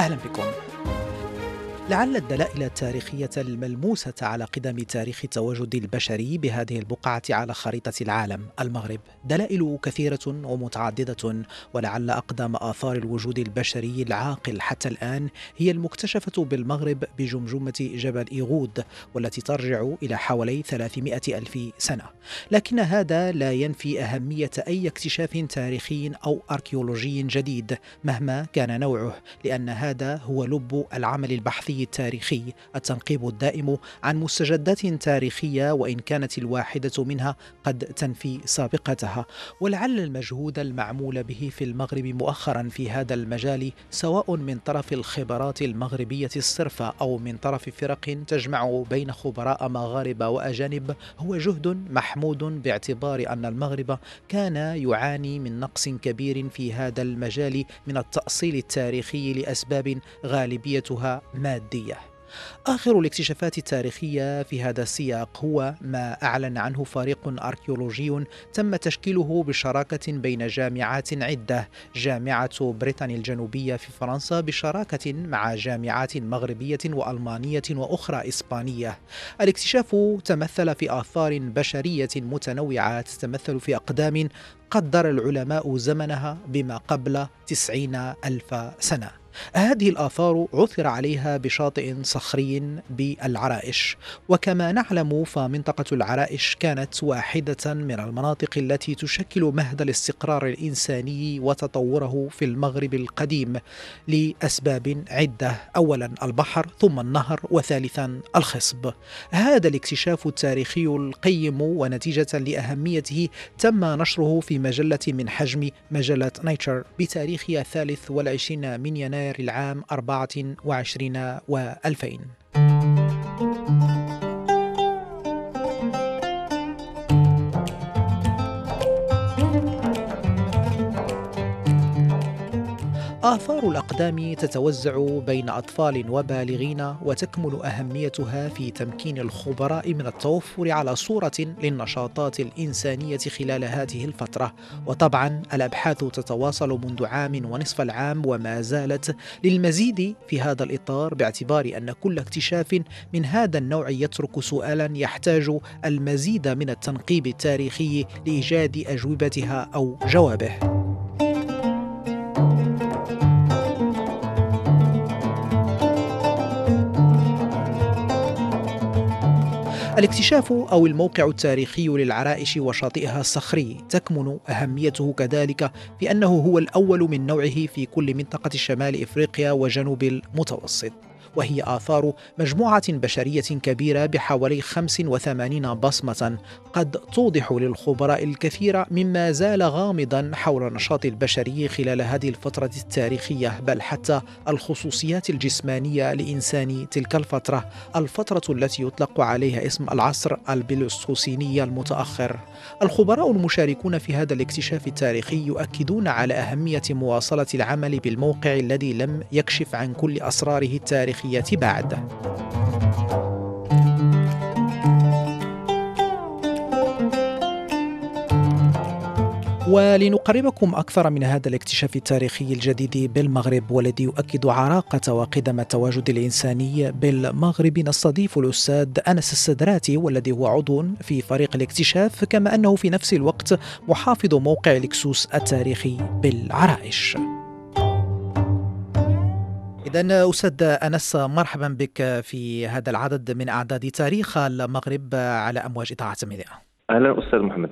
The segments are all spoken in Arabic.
أهلا بكم لعل الدلائل التاريخية الملموسة على قدم تاريخ التواجد البشري بهذه البقعة على خريطة العالم المغرب. دلائل كثيرة ومتعددة ولعل أقدم آثار الوجود البشري العاقل حتى الآن هي المكتشفة بالمغرب بجمجمة جبل إيغود والتي ترجع إلى حوالي 300 ألف سنة. لكن هذا لا ينفي أهمية أي اكتشاف تاريخي أو أركيولوجي جديد مهما كان نوعه لأن هذا هو لب العمل البحثي التاريخي. التنقيب الدائم عن مستجدات تاريخية وإن كانت الواحدة منها قد تنفي سابقتها. ولعل المجهود المعمول به في المغرب مؤخرا في هذا المجال سواء من طرف الخبرات المغربية الصرفة أو من طرف فرق تجمع بين خبراء مغاربة وأجانب هو جهد محمود باعتبار أن المغرب كان يعاني من نقص كبير في هذا المجال من التأصيل التاريخي لأسباب غالبيتها ماديه المادية. آخر الاكتشافات التاريخية في هذا السياق هو ما أعلن عنه فريق أركيولوجي تم تشكيله بشراكة بين جامعات عدة. جامعة بريطانيا الجنوبية في فرنسا بشراكة مع جامعات مغربية وألمانية وأخرى إسبانية. الاكتشاف تمثل في آثار بشرية متنوعة تتمثل في أقدام قدر العلماء زمنها بما قبل تسعين ألف سنة. هذه الآثار عثر عليها بشاطئ صخري بالعرائش. وكما نعلم فمنطقة العرائش كانت واحدة من المناطق التي تشكل مهد الاستقرار الإنساني وتطوره في المغرب القديم لأسباب عدة أولا البحر ثم النهر وثالثا الخصب. هذا الاكتشاف التاريخي القيم ونتيجة لأهميته تم نشره في مجلة من حجم مجلة نيتشر بتاريخ الثالث والعشرين من يناير يناير العام 24 و2000 آثار الأقدام تتوزع بين أطفال وبالغين وتكمن أهميتها في تمكين الخبراء من التوفر على صورة للنشاطات الإنسانية خلال هذه الفترة. وطبعا الأبحاث تتواصل منذ عام ونصف العام وما زالت للمزيد في هذا الإطار باعتبار أن كل اكتشاف من هذا النوع يترك سؤالا يحتاج المزيد من التنقيب التاريخي لإيجاد أجوبتها أو جوابه. الاكتشاف أو الموقع التاريخي للعرائش وشاطئها الصخري تكمن أهميته كذلك في أنه هو الأول من نوعه في كل منطقة شمال إفريقيا وجنوب المتوسط. وهي آثار مجموعة بشرية كبيرة بحوالي 85 بصمة قد توضح للخبراء الكثير مما زال غامضا حول النشاط البشري خلال هذه الفترة التاريخية بل حتى الخصوصيات الجسمانية لإنسان تلك الفترة الفترة التي يطلق عليها اسم العصر البلوستوسيني المتأخر. الخبراء المشاركون في هذا الاكتشاف التاريخي يؤكدون على أهمية مواصلة العمل بالموقع الذي لم يكشف عن كل أسراره التاريخية. التاريخية بعد. ولنقربكم أكثر من هذا الاكتشاف التاريخي الجديد بالمغرب والذي يؤكد عراقة وقدم التواجد الإنساني بالمغرب. نستضيف الأستاذ أنس السدراتي والذي هو عضو في فريق الاكتشاف كما أنه في نفس الوقت محافظ موقع الكسوس التاريخي بالعرائش. إذا أستاذ أنس مرحبا بك في هذا العدد من أعداد تاريخ المغرب على أمواج إذاعة ميديا. أهلا أستاذ محمد.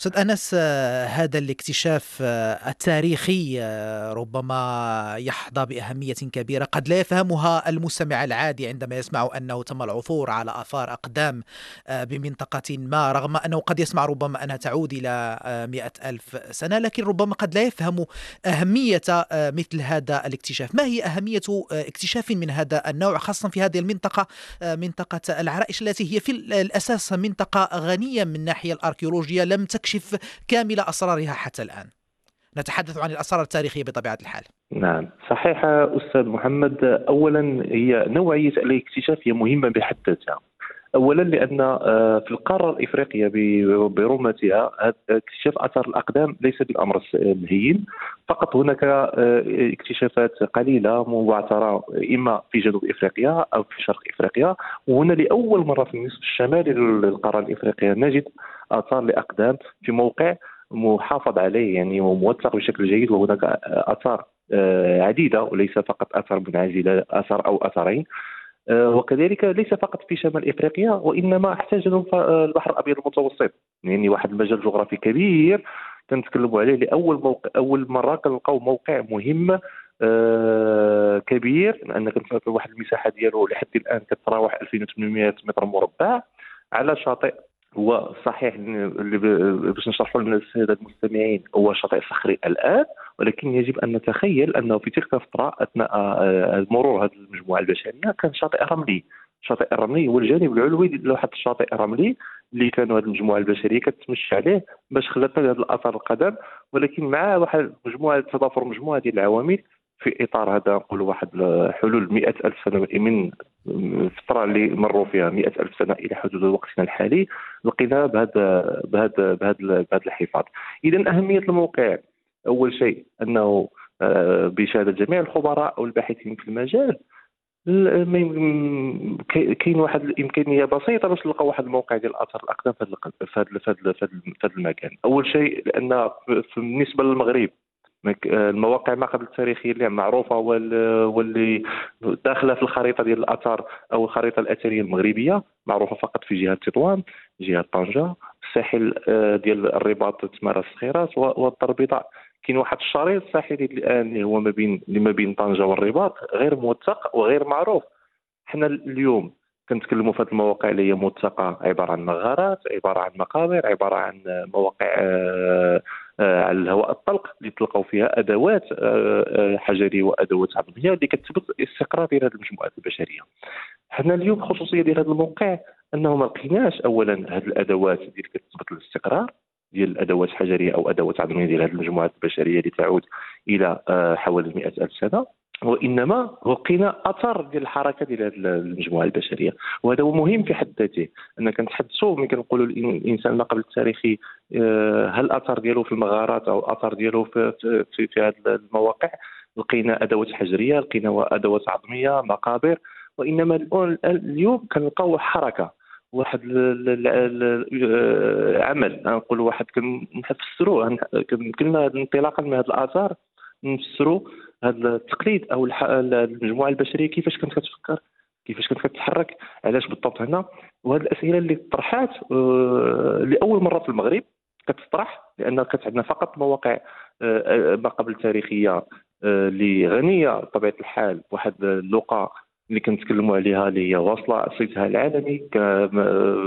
أستاذ أنس آه، هذا الاكتشاف آه، التاريخي آه، ربما يحظى بأهمية كبيرة. قد لا يفهمها المستمع العادي عندما يسمع أنه تم العثور على آثار أقدام بمنطقة ما رغم أنه قد يسمع ربما أنها تعود إلى مئة ألف سنة لكن ربما قد لا يفهم أهمية مثل هذا الاكتشاف. ما هي أهمية اكتشاف من هذا النوع خاصة في هذه المنطقة منطقة العرائش التي هي في الأساس منطقة غنية من الناحية الأركيولوجية لم تك تكشف كامل أسرارها حتى الآن. نتحدث عن الأسرار التاريخية بطبيعة الحال. نعم. صحيح أستاذ محمد أولا هي نوعية الاكتشاف هي مهمة بحد ذاتها. اولا لأن آه، في القارة الإفريقية برمتها اكتشاف اثار الأقدام ليس بالأمر الهين فقط هناك آه، اكتشافات قليلة مبعثرة إما في جنوب إفريقيا أو في شرق إفريقيا. وهنا لأول مرة في النصف الشمالي للقارة الإفريقية نجد آثار لأقدام في موقع محافظ عليه يعني وموثق بشكل جيد. وهناك آثار آه، عديدة وليس فقط أثر منعزله اثر أو أثرين. وكذلك ليس فقط في شمال إفريقيا وإنما جنوب آه، البحر الأبيض المتوسط. يعني واحد المجال جغرافي كبير كنتكلموا عليه لأول موقع أول مرة كنلقاو موقع مهم آه كبير لأن كنت واحد المساحة ديالو لحد الآن كتراوح 2800 متر مربع على شاطئ. هو صحيح اللي باش نشرحوا للساده المستمعين هو شاطئ صخري الآن ولكن يجب أن نتخيل أنه في تلك الفترة أثناء آه، مرور هذه المجموعة البشرية كان شاطئ رملي. الشاطئ الرملي هو الجانب العلوي لواحد الشاطئ الرملي اللي كانوا هذه المجموعة البشرية كتمشي عليه باش خلات هذا الأثر القدم. ولكن مع واحد مجموعة تضافر مجموعة ديال العوامل في إطار هذا نقولوا واحد حلول مئة ألف سنة من الفترة اللي مروا فيها مئة ألف سنة إلى حدود وقتنا الحالي لقينا بهذا بهذا بهذا بهذا الحفاظ. اذا أهمية الموقع. أول شيء أنه آه، بشهادة جميع الخبراء أو الباحثين في المجال كاين واحد الإمكانية بسيطة باش نلقاو واحد الموقع ديال الاثار الاقدام في هذا في المكان. أول شيء لأن بالنسبة للمغرب المواقع ما قبل التاريخية اللي معروفة واللي داخلة في الخريطة ديال الاثار أو الخريطة الأثرية المغربية معروفة فقط في جهة تطوان جهة طنجة الساحل آه، ديال الرباط تمارا الصخيرات البيضاء كاين واحد الشريط ساحلي الآن اللي هو ما بين اللي ما بين طنجة والرباط غير موثق وغير معروف حنا اليوم كنتكلموا في هذه المواقع اللي هي موثقه عبارة عن مغارات عبارة عن مقابر عبارة عن مواقع آه، آه، على الهواء الطلق اللي تلقاو فيها أدوات آه، حجريه وأدوات عظمية اللي كتثبت الاستقرار ديال هذه المجموعات البشرية. حنا اليوم خصوصية ديال هذا الموقع أنه ما لقيناش اولا هذه الأدوات اللي كتثبت الاستقرار ديال الادوات الحجريه أو أدوات عظميه ديال هذه المجموعات البشرية اللي تعود إلى حوالي 100 ألف سنة. وإنما لقينا اثر ديال الحركة ديال هذه المجموعة البشرية. وهذا هو مهم في حد ذاته. ان كنتحدثوا ملي كنقولوا الإنسان ما قبل التاريخي آه، هل الاثر ديالو في المغارات أو الاثر ديالو في في, في هذه المواقع؟ لقينا أدوات حجرية لقينا أدوات عظميه مقابر. وإنما اليوم كنلقاو حركة. واحد العمل نقول واحد كنفسروه كنا انطلاقا من هذه الآثار نفسروا هذا التقليد أو المجموعة البشرية كيفاش كانت كتفكر كيفاش كانت كتحرك علاش بالضبط هنا. وهذه الأسئلة اللي طرحات آه، لأول مرة في المغرب كتطرح لأن كانت عندنا فقط مواقع آه، ما قبل تاريخية آه، اللي غنيه بطبيعة الحال بواحد اللقاء اللي كنتكلموا عليها اللي هي واصلة صيتها العالمي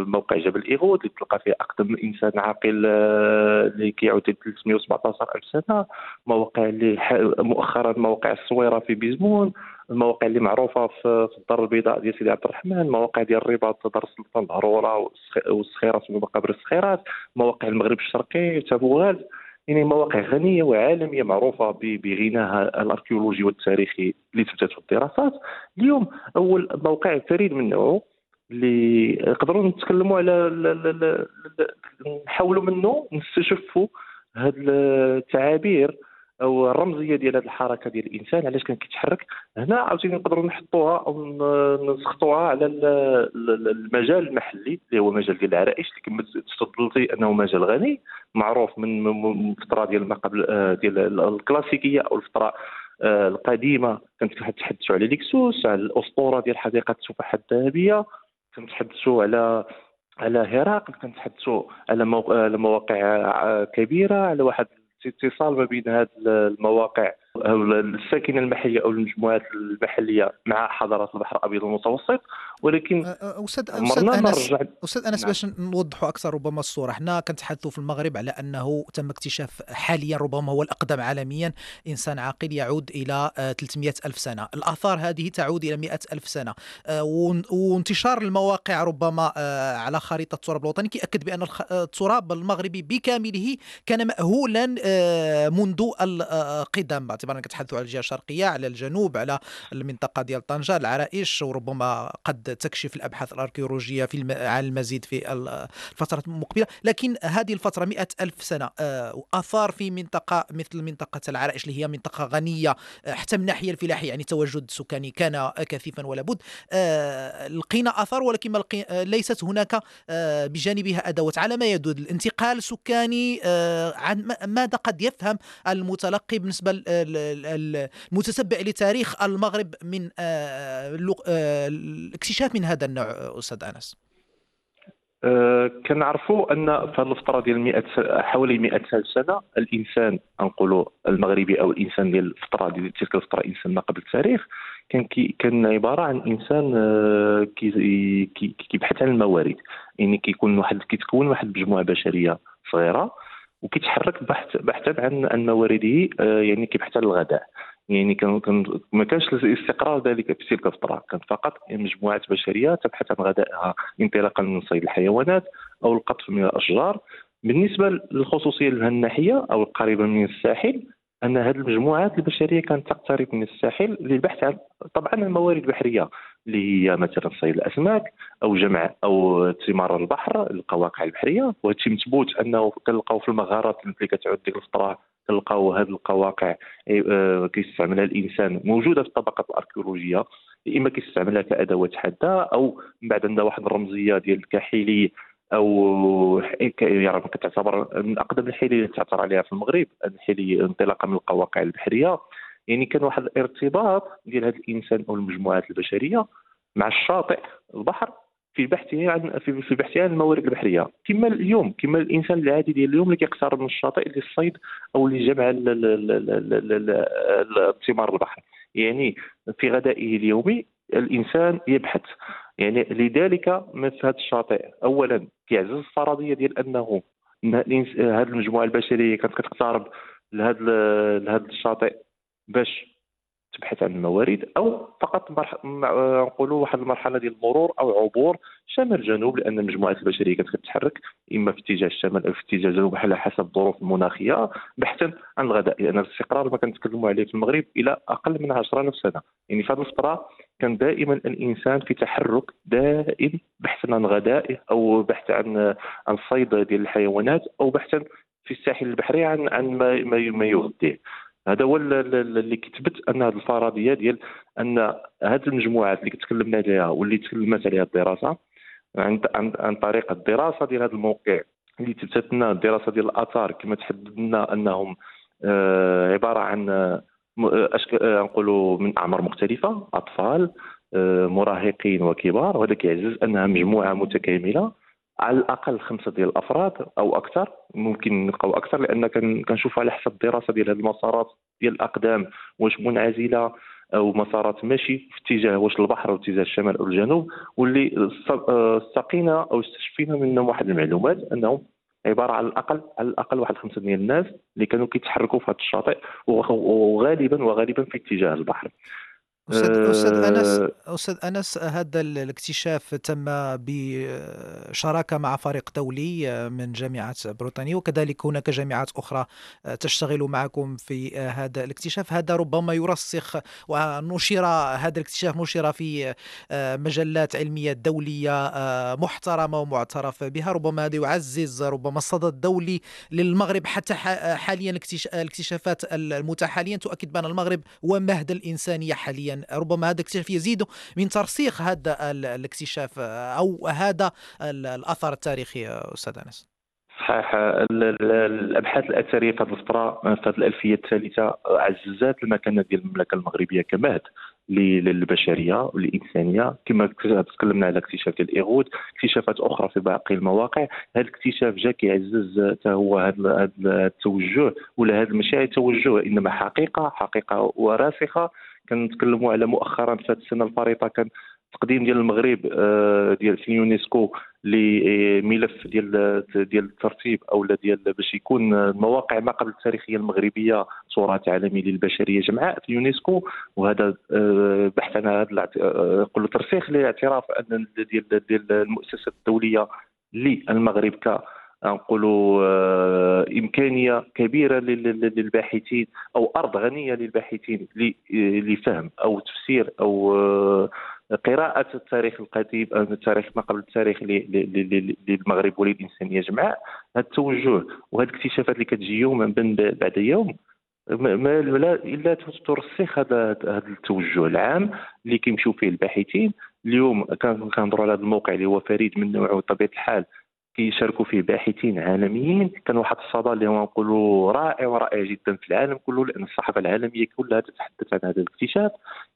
موقع جبل إيغود اللي تلقى فيه أقدم إنسان عاقل آه، اللي كيعود 317 ألف سنة. مواقع اللي مؤخرا مواقع الصويره في بيزمون المواقع اللي معروفة في الدار البيضاء ديال سيدي عبد الرحمن مواقع ديال الرباط دار السلطان الهرهورة والسخيرات ومقابر السخيرات مواقع المغرب الشرقي تافوغالت يعني مواقع غنية وعالمية معروفة بغناها الأركيولوجي والتاريخي اللي ثبتت في الدراسات. اليوم أول موقع فريد من نوعه اللي نقدروا نتكلموا على نحاولوا منه نستشفوا هذه التعابير. أو الرمزية ديال هذه الحركة ديال الإنسان علاش كان كيتحرك؟ هنا عاوتاني نقدروا نحطوها أو نسخطوها على المجال المحلي اللي هو مجال ديال العرائش اللي كما تفضلتي أنه مجال غني معروف من الفترة ديال ما قبل آه، ديال الكلاسيكية أو الفترة آه، القديمة. كانت كنتحدثوا على ليكسوس على الأسطورة ديال حديقة التفاح الذهبية. كنتحدثوا على على هرقل. كنتحدثوا على مواقع كبيرة على واحد اتصال ما بين هذه المواقع أو الساكنة المحلية أو المجموعات المحلية مع حضارات البحر الأبيض المتوسط. ولكن أستاذ أستاذ أنس أستاذ أنس باش نوضحوا أكثر ربما الصورة. حنا كنتحدثوا في المغرب على أنه تم اكتشاف حاليا ربما هو الأقدم عالميا إنسان عاقل يعود إلى 300 ألف سنة. الآثار هذه تعود إلى 100 ألف سنة. وانتشار المواقع ربما على خريطة التراب الوطني كيأكد بأن التراب المغربي بكامله كان مأهولا منذ القدم. باعتبار كتحدثوا على الجهة الشرقية على الجنوب على المنطقة ديال طنجة العرائش وربما قد تكشف الأبحاث الأركيولوجية في. على المزيد في الفترات المقبلة لكن هذه الفترة مئة ألف سنة آه، اثار في منطقة مثل منطقة العرائش اللي هي منطقة غنية آه، حتى من الناحيه الفلاحية يعني تواجد سكاني كان كثيفا ولا بد آه، لقينا آثار ولكن ليست هناك بجانبها أدوات على ما يدل الانتقال السكاني عن ماذا قد يفهم المتلقي بالنسبة المتتبع لتاريخ المغرب من الاكتشاف من هذا النوع أستاذ أنس؟ أه كنعرفوا أن في هذه الفترة ديال 100 حوالي 100 سنة الإنسان نقولوا المغربي أو الإنسان ديال الفترة ديال تلك الفترة انسان ما قبل التاريخ كان كي كان عبارة عن إنسان أه كي كيبحث عن الموارد. يعني كيكون واحد كيتكون واحد المجموعه بشرية صغيرة وكيتحرك بحث بحثا عن عن موارده أه يعني كيبحث عن الغذاء يعني كان كان ما كانش الاستقرار ذلك في تلك الفترة كان فقط مجموعات بشرية تبحث عن غذائها انطلاقا من صيد الحيوانات أو القطف من الأشجار. بالنسبة للخصوصية الناحيه أو القريبة من الساحل أن هذه المجموعات البشرية كانت تقترب من الساحل للبحث عن طبعا الموارد البحريه اللي هي مثلا صيد الأسماك أو جمع أو ثمار البحر القواقع البحرية. وهذا مثبوت أنه كنلقاو في المغارات اللي كتعود ديك الفترة كنلقاو هذه القواقع آه، كيستعملها الإنسان موجودة في الطبقات الأركيولوجية إما كيستعملها كأدوات حادة أو من بعد عندها واحد الرمزية ديال الكحيلي أو يعني كتعتبر من أقدم الحيلي اللي تعثر عليها في المغرب الحيلي انطلاقا من القواقع البحرية. يعني كان واحد الارتباط ديال هذا الإنسان أو المجموعات البشرية مع الشاطئ البحر في بحثه عن في بحثه عن الموارد البحرية. كما اليوم كما الإنسان العادي ديال اليوم اللي كيقترب من الشاطئ للصيد أو لجمع ثمار البحر. يعني في غذائه اليومي الإنسان يبحث. يعني لذلك مثل هذا الشاطئ. اولا كيعزز الفرضية ديال أنه هذه المجموعة البشرية كانت كتقترب لهذا لهذا الشاطئ باش تبحث عن الموارد أو فقط مرح... نقولوا واحد المرحلة ديال المرور أو عبور شمال جنوب لأن المجموعات البشرية كانت كتحرك إما في اتجاه الشمال أو في اتجاه الجنوب على حسب الظروف المناخية بحثا عن الغذاء لأن الاستقرار ما كنتكلموا عليه في المغرب إلى أقل من 10000 سنة. يعني في هذه الفترة كان دائما الإنسان في تحرك دائم بحثا عن غذائه أو بحث عن عن صيد ديال الحيوانات أو بحثا في الساحل البحري عن عن ما ما يغذيه. هذا هو اللي كتبت أن هذه الفرضية ديال أن هذه المجموعات اللي تكلمنا عليها واللي تكلمت عليها الدراسة عن عن, طريق الدراسة ديال هذا الموقع اللي تثبتنا الدراسة ديال الآثار كما تحددنا أنهم آه عبارة عن آه نقولوا من أعمار مختلفة أطفال آه مراهقين وكبار وهذا كيعزز أنها مجموعة متكاملة. على الأقل خمسة ديال الأفراد أو أكثر ممكن نلقاو أكثر لأن كنشوف على حسب الدراسة ديال المسارات ديال الأقدام واش منعزلة أو مسارات ماشي في اتجاه واش البحر أو اتجاه الشمال أو الجنوب واللي استقينا أو استشفينا منهم واحد المعلومات أنهم عبارة على الاقل على الأقل واحد خمسة ديال الناس اللي كانوا كيتحركوا في هذا الشاطئ وغالبا وغالبا في اتجاه البحر. أستاذ أستاذ انس آه، أستاذ أنس هذا الاكتشاف تم بشراكة مع فريق دولي من جامعة بريطانيا وكذلك هناك جامعات أخرى تشتغل معكم في هذا الاكتشاف. هذا ربما يرسخ ونشر هذا الاكتشاف نشر في مجلات علمية دولية محترمة ومعترف بها. ربما هذا يعزز ربما الصدى الدولي للمغرب حتى حاليا الاكتشافات المتاحة. حاليا تؤكد بأن المغرب هو مهد الإنسانية حاليا. ربما هذا الاكتشاف يزيد من ترسيخ هذا الاكتشاف أو هذا الأثر التاريخي أستاذ أنس. صحيح. الأبحاث الأثرية في هذه الفترة في هذه الألفية الثالثة عززت المكانة ديال المملكة المغربية كمهد للبشرية والانسانيه كما تكلمنا على اكتشاف ديال الايغود اكتشافات أخرى في باقي المواقع. هذا الاكتشاف جا كيعزز هو هذا التوجه ولا هذا ماشي توجه إنما حقيقة حقيقة وراسخة. كنتكلموا على مؤخرا في هذه السنة الفارطة كان التقديم ديال المغرب آه، ديال في اليونسكو لملف ديال ديال الترتيب أو ديال باش يكون المواقع ما قبل التاريخية المغربية تراث عالمي للبشرية جمعاء في اليونسكو وهذا آه، بحث عن هذا آه، نقول ترسيخ لاعتراف أن ديال ديال المؤسسات الدولية للمغرب ك نقولوا إمكانية كبيرة للباحثين أو أرض غنية للباحثين لفهم أو تفسير أو قراءة التاريخ القديم التاريخ ما قبل التاريخ للمغرب وللإنسانية جمعاء هذا التوجه وهذه الاكتشافات اللي كتجي يوما بعد يوم ما لا إلا ترسخ هذا هذا التوجه العام اللي كيمشيو فيه الباحثين. اليوم كنهضروا على هذا الموقع اللي هو فريد من نوعه بطبيعه الحال. كيشاركوا فيه باحثين عالميين. كان واحد الصدى اللي هو نقولوا رائع ورائع جدا في العالم كله لأن الصحافة العالمية كلها تتحدث عن هذا الاكتشاف.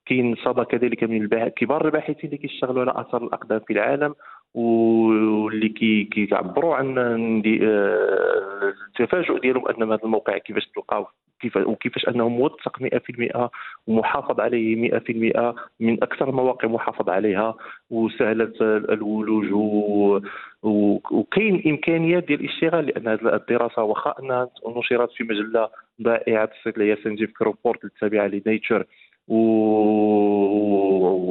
كاين صدى كذلك من كبار الباحثين اللي كيشتغلوا على آثار الأقدام في العالم واللي كي كيعبروا عن آه، التفاجؤ ديالهم أن هذا الموقع كيفاش تلقاو كيف وكيفاش أنه موثق 100% ومحافظ عليه 100% من أكثر المواقع محافظ عليها وسهلة الولوج وكاين امكانيات ديال الاشتغال لأن هذه الدراسة واخا انها نشرت في مجلة ذائعة الصيت اللي هي Scientific Reports التابعه ل Nature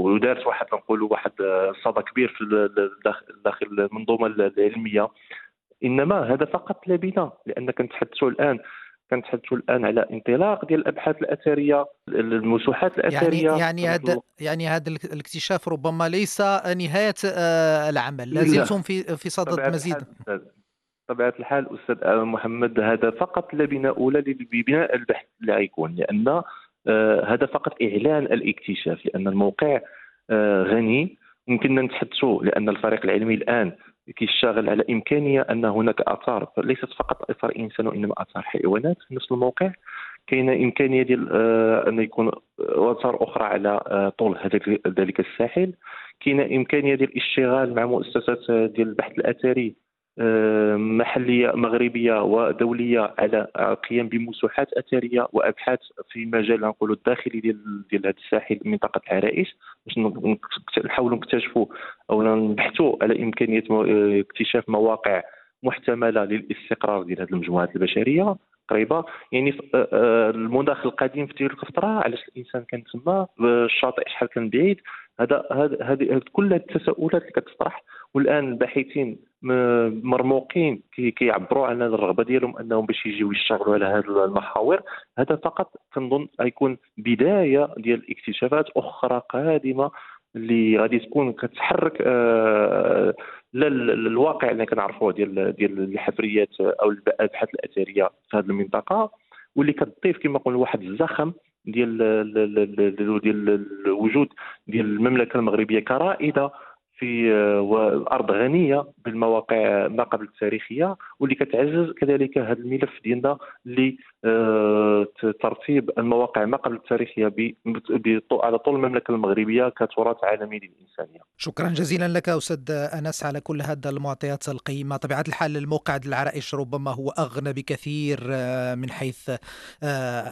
ودارت واحد نقولوا واحد صدى كبير في داخل المنظومة العلمية. إنما هذا فقط لا بنا لأن كنتحدثوا الآن كنتحدثوا الآن على انطلاق ديال الأبحاث الأثرية المسوحات الأثرية. يعني يعني هذا يعني هذا الاكتشاف ربما ليس نهاية آه، العمل لازلتم في في صدد مزيد. بطبيعه الحال أستاذ محمد هذا فقط لبنه اولى لبناء البحث اللي غيكون لأن آه، هذا فقط إعلان الاكتشاف لأن الموقع آه، غني. يمكننا نتحدثوا لأن الفريق العلمي الآن كيشتغل على إمكانية أن هناك آثار ليست فقط آثار إنسان وإنما آثار حيوانات في نفس الموقع. كاينة إمكانية ديال آه أن يكون آثار أخرى على آه طول ذلك الساحل. كاينة إمكانية ديال الاشتغال مع مؤسسات ديال البحث الأثري آه، محلية مغربية ودولية على القيام بمسوحات أثرية وأبحاث في مجال نقولوا الداخلي ديال ديال هذا الساحل منطقة العرائش باش نحاولوا نكتشفوا أو نبحثوا على إمكانية آه، اكتشاف مواقع محتملة للاستقرار ديال هذه المجموعات البشرية قريبة. يعني آه، المناخ القديم في تلك الفترة علاش الإنسان كان تما الشاطئ شحال كان بعيد. هذا هذه كل التساؤلات اللي كتطرح والآن الباحثين مرموقين كيعبروا عن الرغبة ديالهم أنهم باش يجيو يشتغلوا على هذه المحاور. هذا فقط كنظن غيكون بداية ديال اكتشافات أخرى قادمة اللي غادي تكون كتحرك آه الواقع اللي كنعرفوه ديال ديال الحفريات أو الأبحاث الأثرية في هذه المنطقة. واللي كتضيف كما قلنا واحد الزخم ديال ديال الوجود ديال المملكة المغربية كرائدة. في آه، أرض غنية بالمواقع ما قبل التاريخية واللي كتعزز كذلك هذا الملف ديالنا لترتيب آه، المواقع ما قبل التاريخيه على طول المملكة المغربية كتراث عالمي للإنسانية. شكرا جزيلا لك أستاذ أنس على كل هذه المعطيات القيمة، طبيعة الحال الموقع العرائش ربما هو أغنى بكثير آه، من حيث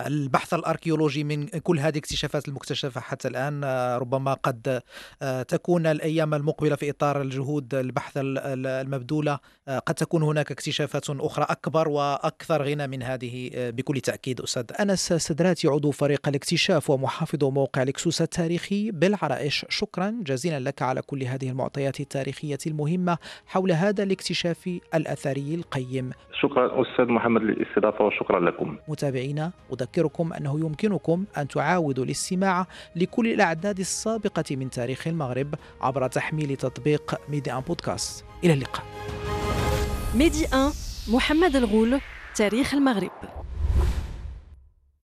البحث الأركيولوجي من كل هذه الاكتشافات المكتشفة حتى الآن ربما قد تكون الأيام المقبلة في إطار الجهود البحث المبذولة قد تكون هناك اكتشافات أخرى أكبر وأكثر غنى من هذه آه، بكل تأكيد أستاذ أنس سدراتي عضو فريق الاكتشاف ومحافظ موقع لكسوس التاريخي بالعرائش. شكرا جزيلا لك على كل هذه المعطيات التاريخية المهمة حول هذا الاكتشاف الأثري القيم. شكرا أستاذ محمد للاستضافة وشكرا لكم. متابعينا أذكركم أنه يمكنكم أن تعاودوا الاستماع لكل الأعداد السابقة من تاريخ المغرب عبر تحميل تطبيق ميدي بودكاست. إلى اللقاء. ميدي 1 محمد الغول تاريخ المغرب.